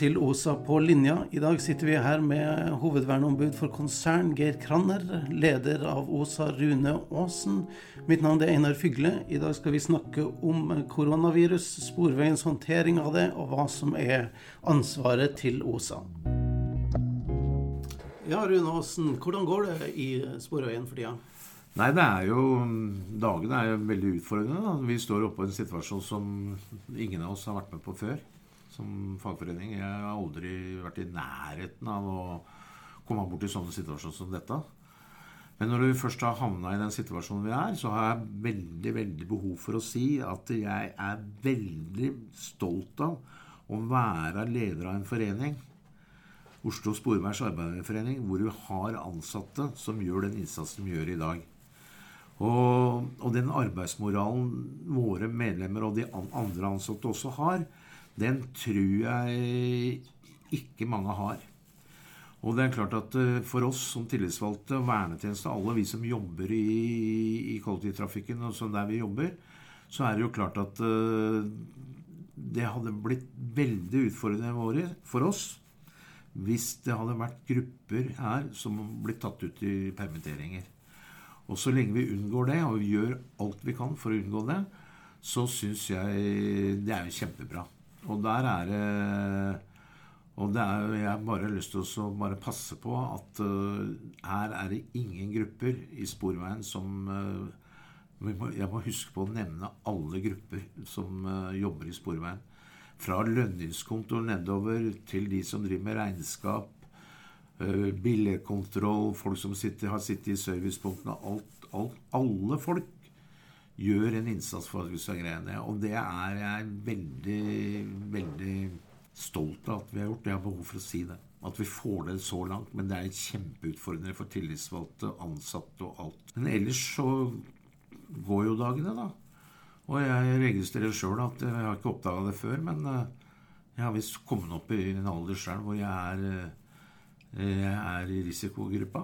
til OSA på linja. I dag sitter vi her med hovedverneombud for konsern, Geir Kranner. Leder av OSA, Rune Aasen. Mitt navn er Einar Fygle. I dag skal vi snakke om koronavirus, Sporveiens håndtering av det, og hva som er ansvaret til OSA. Ja, Rune Aasen, hvordan går det i Sporveien for tida? Nei, det er jo Dagene er jo veldig utfordrende. Da. Vi står oppe i en situasjon som ingen av oss har vært med på før som fagforening. Jeg har aldri vært i nærheten av å komme bort i sånne situasjoner som dette. Men når vi først har havna i den situasjonen vi er, så har jeg veldig veldig behov for å si at jeg er veldig stolt av å være leder av en forening, Oslo Sporveis Arbeiderforening, hvor vi har ansatte som gjør den innsatsen de gjør i dag. Og, og den arbeidsmoralen våre medlemmer og de andre ansatte også har, den tror jeg ikke mange har. Og det er klart at eh, For oss som tillitsvalgte og vernetjeneste, alle vi som jobber i, i kollektivtrafikken, og sånn der vi jobber, så er det jo klart at uh, det hadde blitt veldig utfordrende for oss hvis det hadde vært grupper her som blitt tatt ut i permitteringer. Og så lenge vi unngår det, og vi gjør alt vi kan for å unngå det, så syns jeg det er jo kjempebra. Og der er det Og det er, jeg har bare lyst til å bare passe på at uh, her er det ingen grupper i Sporveien som uh, Jeg må huske på å nevne alle grupper som uh, jobber i Sporveien. Fra lønningskontor nedover til de som driver med regnskap, billedkontroll, folk som sitter, har sittet i servicepunktene. Alt, alt, alle folk gjør en innsats for at vi skal greie det. Og det er jeg veldig, veldig stolt av at vi har gjort. Jeg har behov for å si det. At vi får det så langt. Men det er kjempeutfordrende for tillitsvalgte, ansatte og alt. Men ellers så går jo dagene, da. Og jeg registrerer sjøl at jeg har ikke oppdaga det før, men eh, jeg har visst kommet opp i en alder sjøl hvor jeg er, eh, jeg er i risikogruppa.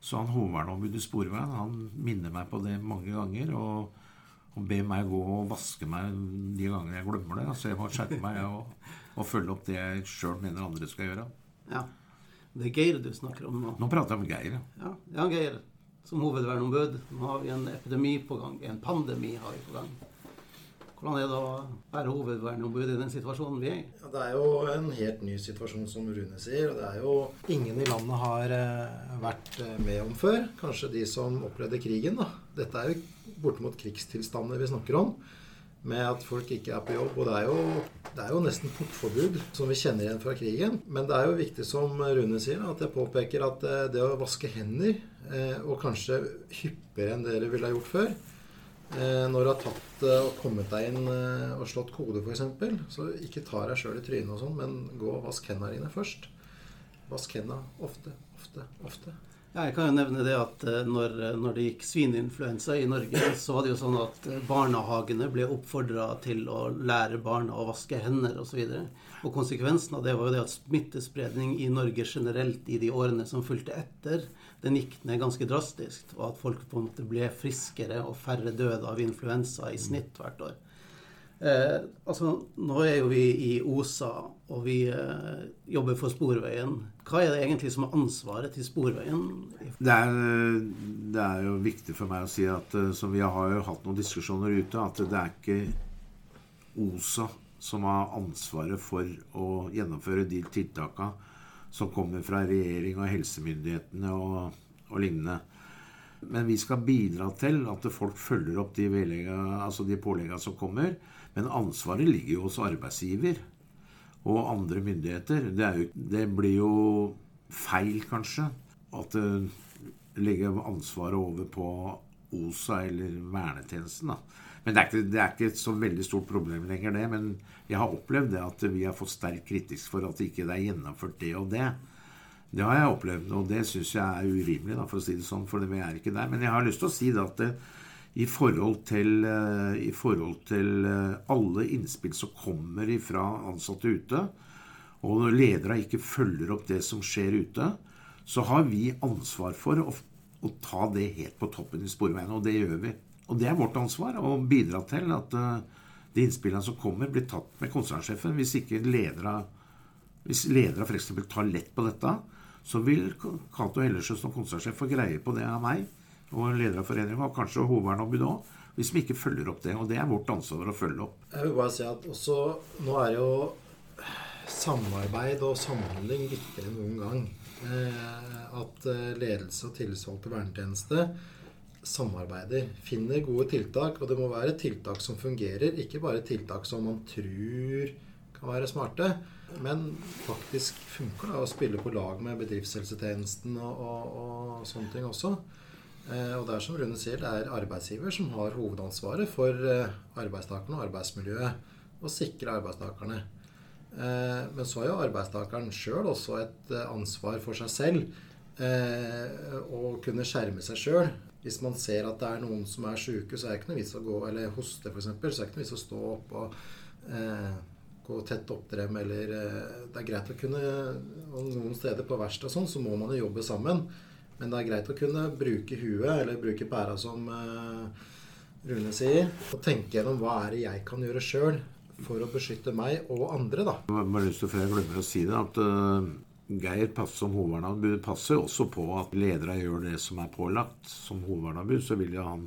Så han hovedverneombudet Sporveien han minner meg på det mange ganger. Og, og ber meg gå og vaske meg de gangene jeg glemmer det. Så jeg må skjerpe meg og, og følge opp det jeg sjøl mener andre skal gjøre. Ja. Det er Geir du snakker om nå? Nå prater jeg om Geir. Ja, ja Geir. Som hovedverneombud. Nå har vi en epidemi på gang. En pandemi har vi på gang. Hvordan er det å være hovedverneombud i den situasjonen vi er i? Ja, det er jo en helt ny situasjon, som Rune sier. og Det er jo ingen i landet har eh, vært eh, med om før. Kanskje de som opplevde krigen. da. Dette er jo bortimot krigstilstander vi snakker om. Med at folk ikke er på jobb. Og det er jo, det er jo nesten portforbud, som vi kjenner igjen fra krigen. Men det er jo viktig, som Rune sier, at jeg påpeker at eh, det å vaske hender, og kanskje hyppigere enn dere ville ha gjort før, når du har tatt eh, og kommet deg inn eh, og slått kode, f.eks., så ikke ta deg sjøl i trynet og sånn, men gå og vask hendene dine først. Vask hendene ofte, ofte, ofte. Jeg kan jo nevne det at når, når, det gikk svineinfluensa i Norge, så var det jo sånn at barnehagene ble oppfordra til å lære barna å vaske hender osv. Og, og konsekvensen av det var jo det at smittespredning i Norge generelt i de årene som fulgte etter, den gikk ned ganske drastisk. Og at folk på en måte ble friskere og færre døde av influensa i snitt hvert år. Eh, altså, Nå er jo vi i OSA, og vi eh, jobber for Sporveien. Hva er det egentlig som er ansvaret til Sporveien? Det er, det er jo viktig for meg å si at som vi har jo hatt noen diskusjoner ute, at det er ikke OSA som har ansvaret for å gjennomføre de tiltakene som kommer fra regjering og helsemyndighetene og, og lignende. Men vi skal bidra til at folk følger opp de, altså de påleggene som kommer. Men ansvaret ligger jo hos arbeidsgiver og andre myndigheter. Det, jo, det blir jo feil, kanskje, at det legger ansvaret over på OSA eller vernetjenesten. da. Men det er, ikke, det er ikke et så veldig stort problem lenger, det. Men jeg har opplevd det at vi har fått sterk kritisk for at ikke det er gjennomført det og det. Det har jeg opplevd, og det syns jeg er urimelig, da, for å si det sånn. For vi er ikke der. Men jeg har lyst til å si det at det, i forhold til, uh, i forhold til uh, alle innspill som kommer fra ansatte ute, og når ledere ikke følger opp det som skjer ute, så har vi ansvar for å, å ta det helt på toppen i sporveiene, Og det gjør vi. Og det er vårt ansvar å bidra til at de innspillene som kommer, blir tatt med konsernsjefen. Hvis ikke ledere Hvis ledere f.eks. tar lett på dette, så vil Cato Hellersjø som konsernsjef få greie på det av meg og leder av foreningen, og kanskje hovedverneombudet òg, hvis vi ikke følger opp det. Og det er vårt ansvar å følge opp. Jeg vil bare si at også Nå er jo samarbeid og samhandling viktigere enn noen gang. Eh, at eh, ledelse og tillitsvalgte vernetjeneste samarbeider. Finner gode tiltak. Og det må være tiltak som fungerer, ikke bare tiltak som man tror kan være smarte. Men faktisk funker det å spille på lag med bedriftshelsetjenesten og, og, og sånne ting også. Eh, og det er som Rune sier, det er arbeidsgiver som har hovedansvaret for eh, arbeidstakerne og arbeidsmiljøet. Og sikre arbeidstakerne. Eh, men så har jo arbeidstakeren sjøl også et ansvar for seg selv. Å kunne skjerme seg sjøl. Hvis man ser at det er noen som er sjuke, så er det ikke noe vits å gå Eller hoste, f.eks., så er det ikke noe vits å stå opp og gå tett opp til dem, eller eh, Det er greit å kunne Noen steder på verkstedet sånn, så må man jo jobbe sammen. Men det er greit å kunne bruke huet, eller bruke pæra, som uh, Rune sier. Og tenke gjennom hva er det jeg kan gjøre sjøl for å beskytte meg og andre, da. Jeg har lyst til, før jeg glemmer å si det, at uh, Geir som hovedverneombud passer også på at ledere gjør det som er pålagt. Som hovedverneombud så vil jo han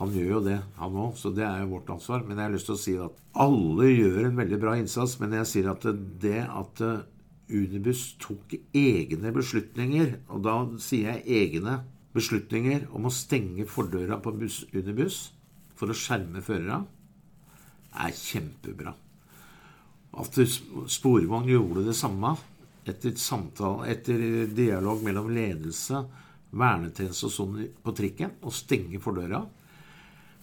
han gjør jo det, han òg, så det er jo vårt ansvar. Men jeg har lyst til å si at alle gjør en veldig bra innsats. Men jeg sier at det at eh, Unibus tok egne beslutninger, og da sier jeg egne beslutninger om å stenge fordøra på bus, Unibus for å skjerme førerne, er kjempebra. At Sporvogn gjorde det samme etter, samtale, etter dialog mellom ledelse, vernetjeneste og sånn på trikken, og stenge fordøra,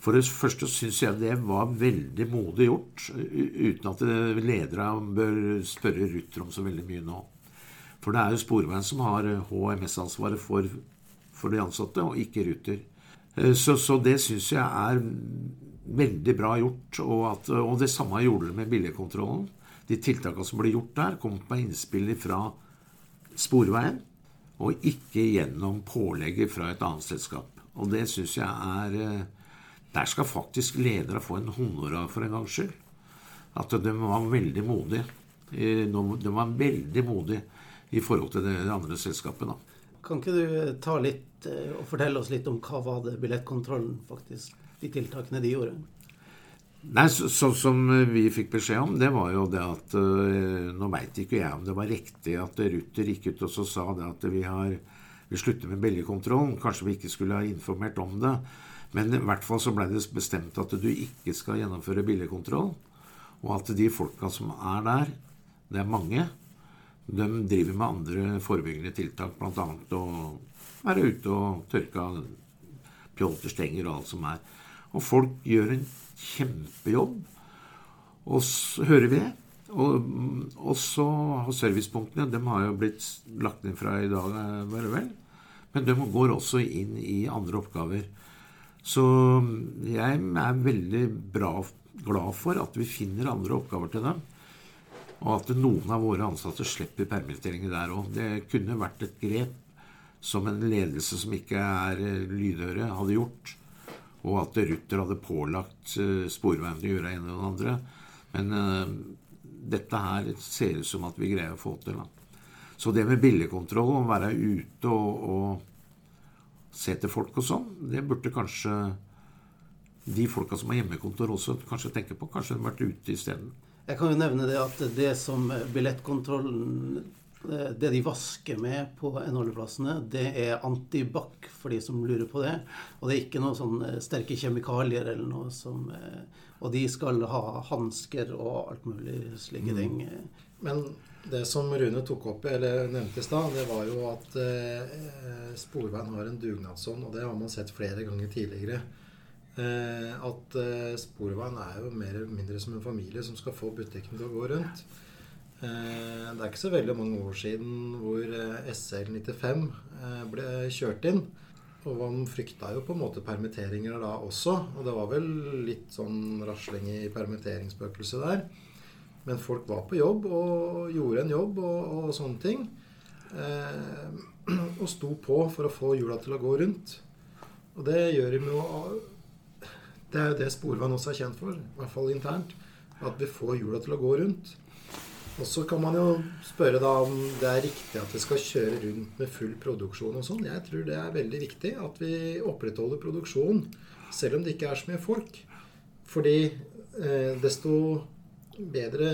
for det første syns jeg det var veldig modig gjort, uten at ledere bør spørre Ruter om så veldig mye nå. For det er jo Sporveien som har HMS-ansvaret for, for, de ansatte, og ikke Ruter. Eh, så, så det syns jeg er veldig bra gjort. Og, at, og det samme gjorde det med billigkontrollen. De tiltakene som ble gjort der, kom på innspill fra Sporveien, og ikke gjennom pålegget fra et annet selskap. Og det syns jeg er eh, der skal faktisk ledere få en honnora for en gangs skyld. At de var veldig modige. De var veldig modige i forhold til det andre selskapet. da. Kan ikke du ta litt eh, og fortelle oss litt om hva var det billettkontrollen faktisk, de tiltakene de gjorde? Nei, Sånn så, som vi fikk beskjed om, det var jo det at uh, Nå veit ikke jeg om det var riktig at Ruter gikk ut og så sa det at vi har vi slutter med billettkontrollen, Kanskje vi ikke skulle ha informert om det. Men i hvert fall så ble det bestemt at du ikke skal gjennomføre billigkontroll. Og at de folka som er der, det er mange, de driver med andre forebyggende tiltak. Bl.a. å være ute og tørke av pjolterstenger og alt som er. Og folk gjør en kjempejobb. Og så hører vi det. Og, og så har servicepunktene De har jo blitt lagt inn fra i dag, bare vel. Men de går også inn i andre oppgaver. Så jeg er veldig bra, glad for at vi finner andre oppgaver til dem. Og at noen av våre ansatte slipper permitteringer der òg. Det kunne vært et grep som en ledelse som ikke er eh, lydhøre, hadde gjort. Og at Ruter hadde pålagt eh, Sporveien å gjøre en eller andre. Men uh, dette her ser ut som at vi greier å få til. Da. Så det med billigkontroll, å være ute og, og se til folk og sånn. Det burde kanskje de folka som har hjemmekontor også kanskje tenke på. Kanskje de har vært ute isteden. Jeg kan jo nevne det at det som billettkontrollen Det de vasker med på NHL-plassene, det er antibac, for de som lurer på det. Og det er ikke noe sånn eh, sterke kjemikalier eller noe som eh, Og de skal ha hansker og alt mulig slike mm. ting. Men det som Rune tok opp eller nevnte i stad, det var jo at eh, Sporveien har en dugnadsånd, og det har man sett flere ganger tidligere. Eh, at eh, Sporveien er jo mer eller mindre som en familie som skal få butikken til å gå rundt. Eh, det er ikke så veldig mange år siden hvor eh, SL95 eh, ble kjørt inn. Og man frykta jo på en måte permitteringer da også. Og det var vel litt sånn rasling i permitteringsspøkelset der. Men folk var på jobb og gjorde en jobb og, og sånne ting. Eh, og sto på for å få hjula til å gå rundt. Og det gjør de jo Det er jo det Sporvann også er kjent for, i hvert fall internt. At vi får hjula til å gå rundt. Og så kan man jo spørre da om det er riktig at vi skal kjøre rundt med full produksjon og sånn. Jeg tror det er veldig viktig at vi opprettholder produksjon selv om det ikke er så mye folk. Fordi eh, desto bedre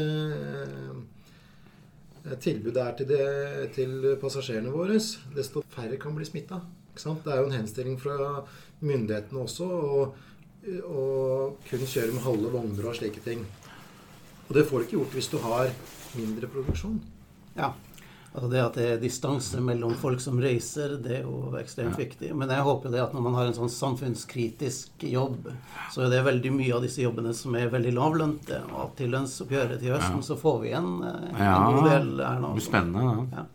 eh, tilbud det er til, det, til passasjerene våre, desto færre kan bli smitta. Det er jo en henstilling fra myndighetene også å kun kjøre med halve vogner og slike ting. Og det får du ikke gjort hvis du har mindre produksjon. Ja. Altså det at det er distanse mellom folk som reiser, det er jo ekstremt ja. viktig. Men jeg håper det at når man har en sånn samfunnskritisk jobb, så er det veldig mye av disse jobbene som er veldig lavlønte. Og at til lønnsoppgjøret til høsten ja. så får vi en, eh, en ja, god del her nå. Det blir spennende. Ja.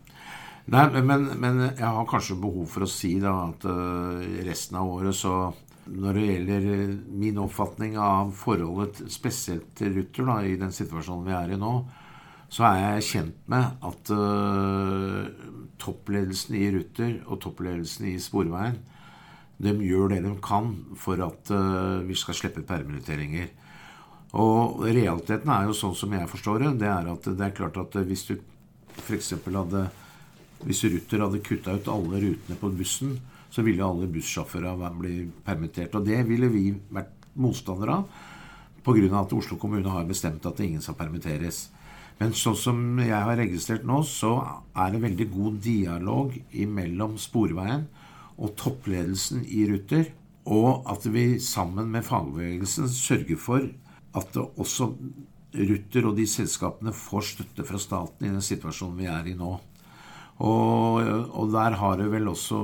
Nei, men, men, jeg har kanskje behov for å si da at uh, resten av året så når det gjelder min oppfatning av forholdet spesielt til Ruter da, i den situasjonen vi er i nå, så er jeg kjent med at uh, toppledelsen i Ruter og toppledelsen i Sporveien de gjør det de kan for at uh, vi skal slippe permitteringer. Og realiteten er jo sånn som jeg forstår det, det er at det er klart at hvis du f.eks. hadde Hvis Ruter hadde kutta ut alle rutene på bussen, så ville alle bussjåfører bli permittert. Og det ville vi vært motstandere av pga. at Oslo kommune har bestemt at ingen skal permitteres. Men sånn som jeg har registrert nå, så er det veldig god dialog mellom Sporveien og toppledelsen i Ruter. Og at vi sammen med fagbevegelsen sørger for at også Ruter og de selskapene får støtte fra staten i den situasjonen vi er i nå. Og, og der har det vel også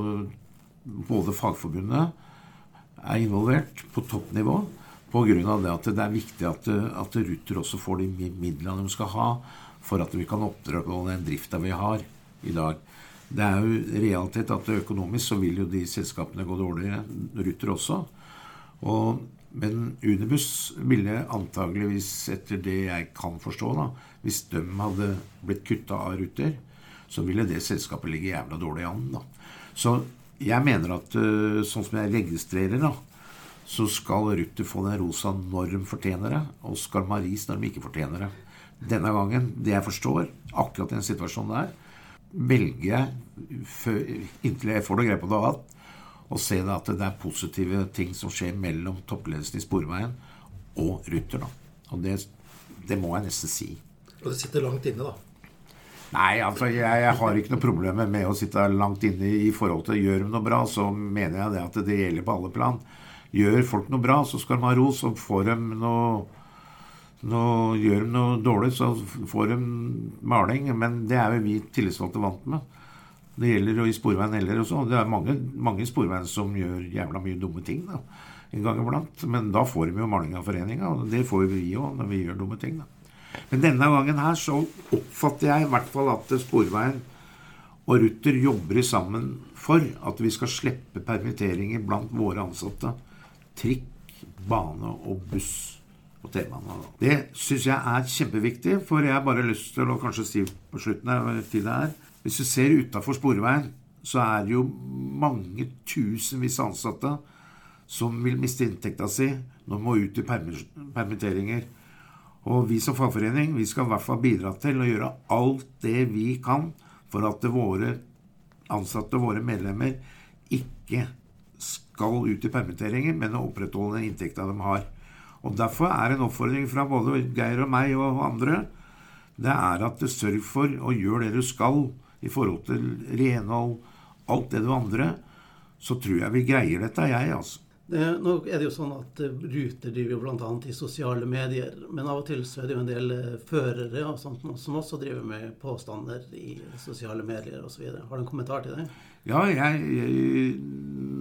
både Fagforbundet er involvert på toppnivå. Pga. det at det er viktig at, at Ruter også får de midlene de skal ha for at vi kan opprettholde den drifta vi har i dag. Det er jo realitet at økonomisk så vil jo de selskapene gå dårligere, Ruter også. Og, men Unibuss ville antageligvis, etter det jeg kan forstå, da, hvis de hadde blitt kutta av Ruter, så ville det selskapet ligge jævla dårlig an. da. Så jeg mener at eh, sånn som jeg registrerer, da, så skal Ruter få den rosa når de fortjener det, og skal Maris når de ikke fortjener det. Denne gangen, det jeg forstår, akkurat i den situasjonen der, velger jeg, inntil jeg får noe grep på det å se at det er positive ting som skjer mellom toppledelsen i Sporveien og Ruter. da. Og det, det må jeg nesten si. Og det sitter langt inne, da? Nei, altså jeg, jeg, har ikke noe problem med å sitte langt inne i forhold til gjør de noe bra, så mener jeg det at det gjelder på alle plan. Gjør folk noe bra, så skal de ha ros. Og får de noe, noe Gjør de noe dårlig, så får de maling. Men det er jo vi tillitsvalgte vant med. Det gjelder jo i Sporveien heller også. Det er mange, mange i Sporveien som gjør jævla mye dumme ting da, en gang iblant. Men da får de jo maling av foreninga, og det får vi òg når vi gjør dumme ting. da. Men denne gangen her så oppfatter jeg i hvert fall at Sporveien og Ruter jobber sammen for at vi skal slippe permitteringer blant våre ansatte. Trikk, bane og buss på temaene. Det syns jeg er kjempeviktig, for jeg har bare lyst til å kanskje si på slutten av tida her Hvis du ser utafor Sporveien, så er det jo mange tusenvis ansatte som vil miste inntekta si når de må ut i permitteringer. Og vi som fagforening vi skal i hvert fall bidra til å gjøre alt det vi kan for at våre ansatte, våre medlemmer, ikke skal ut i permitteringer, men å opprettholde den inntekta de har. Og Derfor er en oppfordring fra både Geir og meg og andre det er at du sørger for å gjøre det du skal i forhold til renhold, alt det du andre, så tror jeg vi greier dette, jeg, altså. Det, nå er det jo sånn at Ruter driver jo bl.a. i sosiale medier. Men av og til så er det jo en del eh, førere og sånt som også driver med påstander i sosiale medier osv. Har du en kommentar til det? Ja, jeg,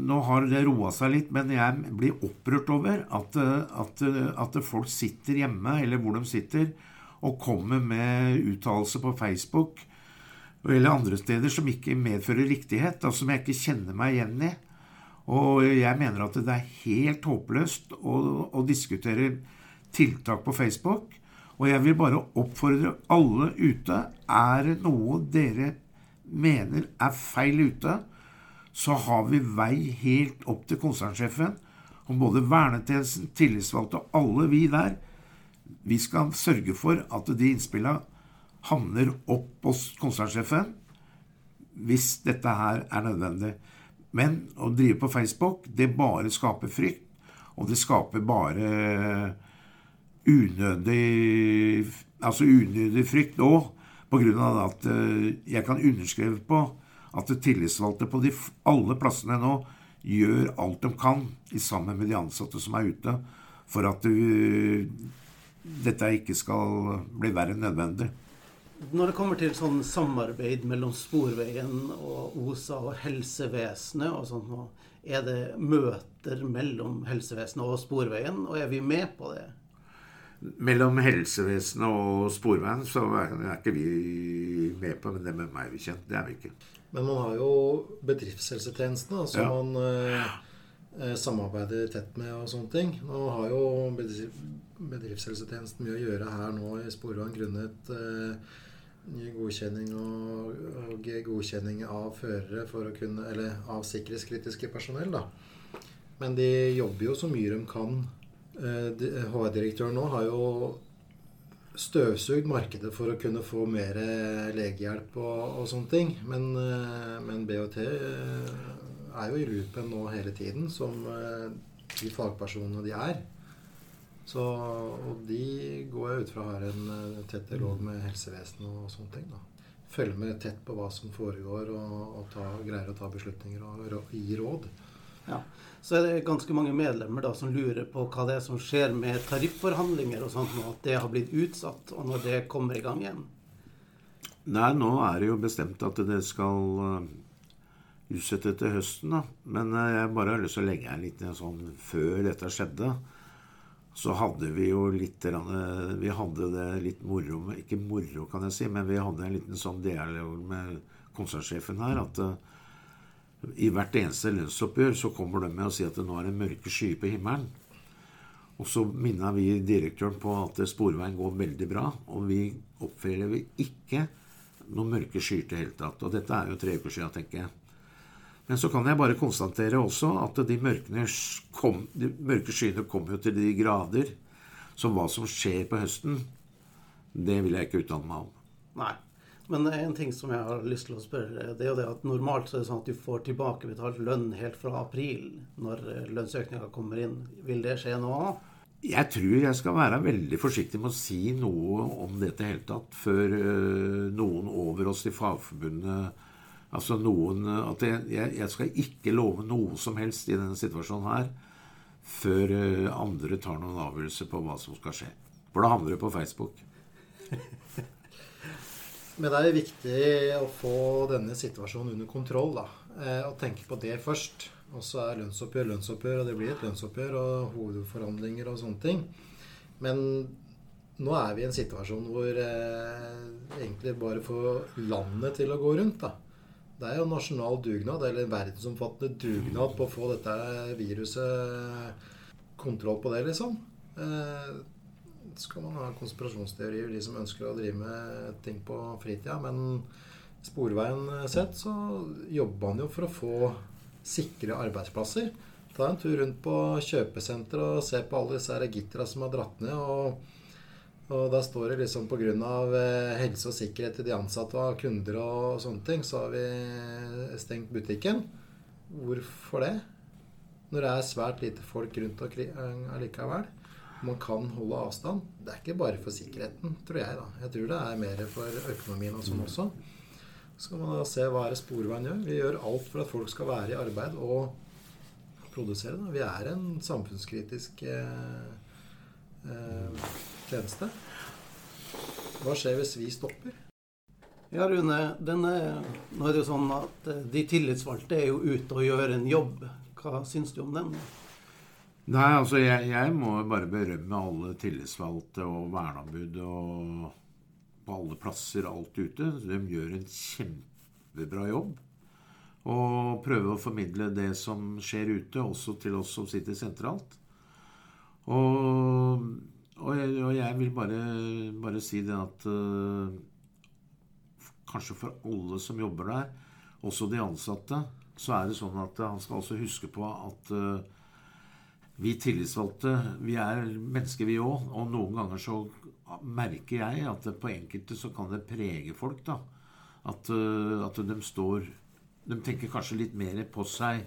nå har det roa seg litt, men jeg blir opprørt over at, at, at, folk sitter hjemme, eller hvor de sitter, og kommer med uttalelser på Facebook eller andre steder som ikke medfører riktighet, og som jeg ikke kjenner meg igjen i. Og jeg mener at det er helt håpløst å, å, diskutere tiltak på Facebook. Og jeg vil bare oppfordre alle ute Er det noe dere mener er feil ute, så har vi vei helt opp til konsernsjefen. Og både vernetjenesten, tillitsvalgte og alle vi der, vi skal sørge for at de innspillene havner opp hos konsernsjefen hvis dette her er nødvendig. Men å drive på Facebook, det bare skaper frykt. Og det skaper bare unødig Altså unødig frykt òg. Pga. at eh, jeg kan underskrive på at tillitsvalgte på de, alle plassene nå gjør alt de kan i sammen med de ansatte som er ute, for at uh, dette ikke skal bli verre enn nødvendig. Når det kommer til sånn samarbeid mellom Sporveien og OSA og helsevesenet og sånt, er det møter mellom helsevesenet og Sporveien, og er vi med på det? Mellom helsevesenet og Sporveien så er ikke vi med på men det med meg bekjent. Det er vi ikke. Men man har jo bedriftshelsetjenestene, som ja. man eh, eh, samarbeider tett med og sånne ting. Nå har jo bedriftshelsetjenesten mye å gjøre her nå i Sporvann, grunnet eh, godkjenning og, og, godkjenning av førere for å kunne Eller av sikkerhetskritiske personell, da. Men de jobber jo så mye de kan. HR-direktøren eh, nå har jo støvsugd markedet for å kunne få mer legehjelp og, og sånne ting. Men, eh, men BHT eh, er jo i loopen nå hele tiden, som de fagpersonene de er. Så, og de går jeg ut fra har en tett dialog med helsevesenet og sånne ting. da. Følger med tett på hva som foregår, og, og ta, greier å ta beslutninger og, og gi råd. Ja, Så er det ganske mange medlemmer da som lurer på hva det er som skjer med tarifforhandlinger og sånt, og at det har blitt utsatt, og når det kommer i gang igjen. Nei, nå er det jo bestemt at det skal uh, utsette til høsten, da. Men uh, jeg bare har lyst til å legge her litt sånn før dette skjedde så hadde vi jo litt Vi hadde det litt moro Ikke moro, kan jeg si, men vi hadde en liten sånn dialog med konsernsjefen her at i hvert eneste lønnsoppgjør så kommer de med å si at det nå er det mørke skyer på himmelen. Og så minna vi direktøren på at Sporveien går veldig bra, og vi oppfører ikke noen mørke skyer til hele tatt. Og dette er jo tre uker siden, tenker jeg. Men så kan jeg bare konstatere også at de kom, de mørke skyene kom jo til de grader. Så hva som skjer på høsten, det vil jeg ikke uttale meg om. Nei. Men en ting som jeg har lyst til å spørre, det er jo det at normalt så er det sånn at du får tilbakebetalt lønn helt fra april når lønnsøkninga kommer inn. Vil det skje nå òg? Jeg tror jeg skal være veldig forsiktig med å si noe om dette i hele tatt før eh, noen over oss i Fagforbundet Altså noen At jeg, jeg, skal ikke love noe som helst i denne situasjonen her før eh, andre tar noen avgjørelse på hva som skal skje. For da havner det på Facebook. Men det er viktig å få denne situasjonen under kontroll, da. Eh, og tenke på det først. Og så er lønnsoppgjør lønnsoppgjør, og det blir et lønnsoppgjør og hovedforhandlinger og sånne ting. Men nå er vi i en situasjon hvor eh, egentlig bare får landet til å gå rundt, da. Det er jo nasjonal dugnad, eller verdensomfattende dugnad på å få dette viruset kontroll på det, liksom. Eh, skal man ha konspirasjonsteorier, de som ønsker å drive med ting på fritida. Men sporveien sett så jobber man jo for å få sikre arbeidsplasser. Ta en tur rundt på kjøpesenter og se på alle disse gittera som har dratt ned. og og da står det liksom pga. Eh, helse og sikkerhet til de ansatte og kunder og sånne ting, så har vi stengt butikken. Hvorfor det? Når det er svært lite folk rundt omkring eh, allikevel. Man kan holde avstand. Det er ikke bare for sikkerheten, tror jeg. da. Jeg tror det er mer for økonomien og sånn også. Så kan man da se hva er det Sporveien gjør. Vi gjør alt for at folk skal være i arbeid og produsere. Da. Vi er en samfunnskritisk eh, eh, tjeneste. Hva skjer hvis vi stopper? Ja, Rune. Denne, nå er det jo sånn at eh, De tillitsvalgte er jo ute og gjør en jobb. Hva syns du om den? Nei, altså jeg, jeg må bare berømme alle tillitsvalgte og verneombud og på alle plasser, alt ute. De gjør en kjempebra jobb. Og prøver å formidle det som skjer ute, også til oss som sitter sentralt. Og og jeg, og jeg vil bare, bare, si det at uh, kanskje for alle som jobber der, også de ansatte, så er det sånn at han skal også huske på at uh, vi tillitsvalgte, vi er mennesker vi òg. Og noen ganger så merker jeg at på enkelte så kan det prege folk. da. At, uh, at de står De tenker kanskje litt mer på seg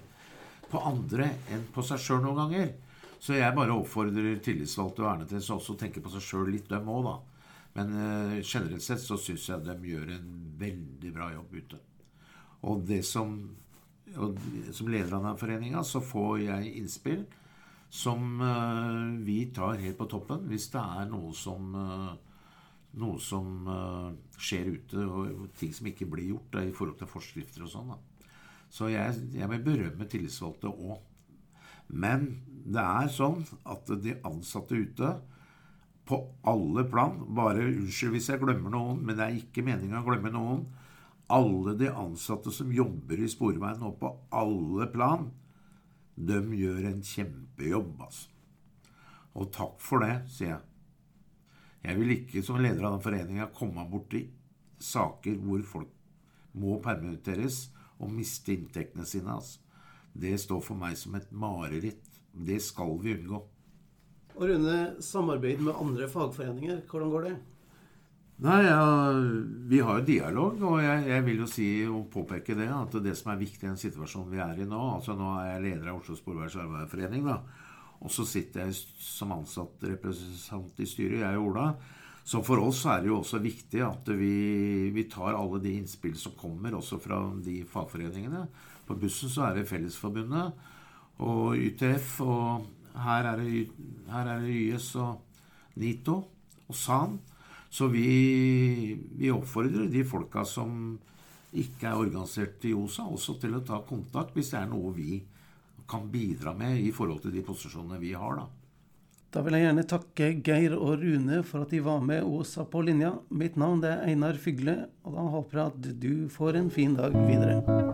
på andre enn på seg sjøl noen ganger. Så jeg bare oppfordrer tillitsvalgte og vernetress også å tenke på seg sjøl litt, dem òg, da. Men uh, generelt sett så syns jeg de gjør en veldig bra jobb ute. Og det som og Som leder av denne foreninga så får jeg innspill som uh, vi tar helt på toppen hvis det er noe som uh, noe som uh, skjer ute, og ting som ikke blir gjort da, i forhold til forskrifter og sånn. Så jeg, jeg vil berømme tillitsvalgte òg. Men det er sånn at de ansatte ute på alle plan Bare unnskyld hvis jeg glemmer noen, men det er ikke meninga å glemme noen. Alle de ansatte som jobber i Sporveien nå på alle plan, de gjør en kjempejobb, altså. Og takk for det, sier jeg. Jeg vil ikke som leder av den foreninga komme borti saker hvor folk må permitteres og miste inntektene sine. Altså. Det står for meg som et mareritt. Det skal vi unngå. Og Rune, samarbeid med andre fagforeninger, hvordan går det? Nei, ja, Vi har jo dialog, og jeg, jeg, vil jo si og påpeke det at det som er viktig i den situasjonen vi er i nå altså Nå er jeg leder av Oslo Sporveis Arbeiderforening, og så sitter jeg som ansatt representant i styret, jeg og Ola. Så for oss er det jo også viktig at vi, vi tar alle de innspill som kommer, også fra de fagforeningene. På bussen så er det Fellesforbundet og YTF, og her er det, her er det YS og NITO og SAN. Så vi, vi oppfordrer de folka som ikke er organisert i OSA, også til å ta kontakt hvis det er noe vi kan bidra med i forhold til de posisjonene vi har. Da Da vil jeg gjerne takke Geir og Rune for at de var med OSA på linja. Mitt navn er Einar Fygle, og da håper jeg at du får en fin dag videre.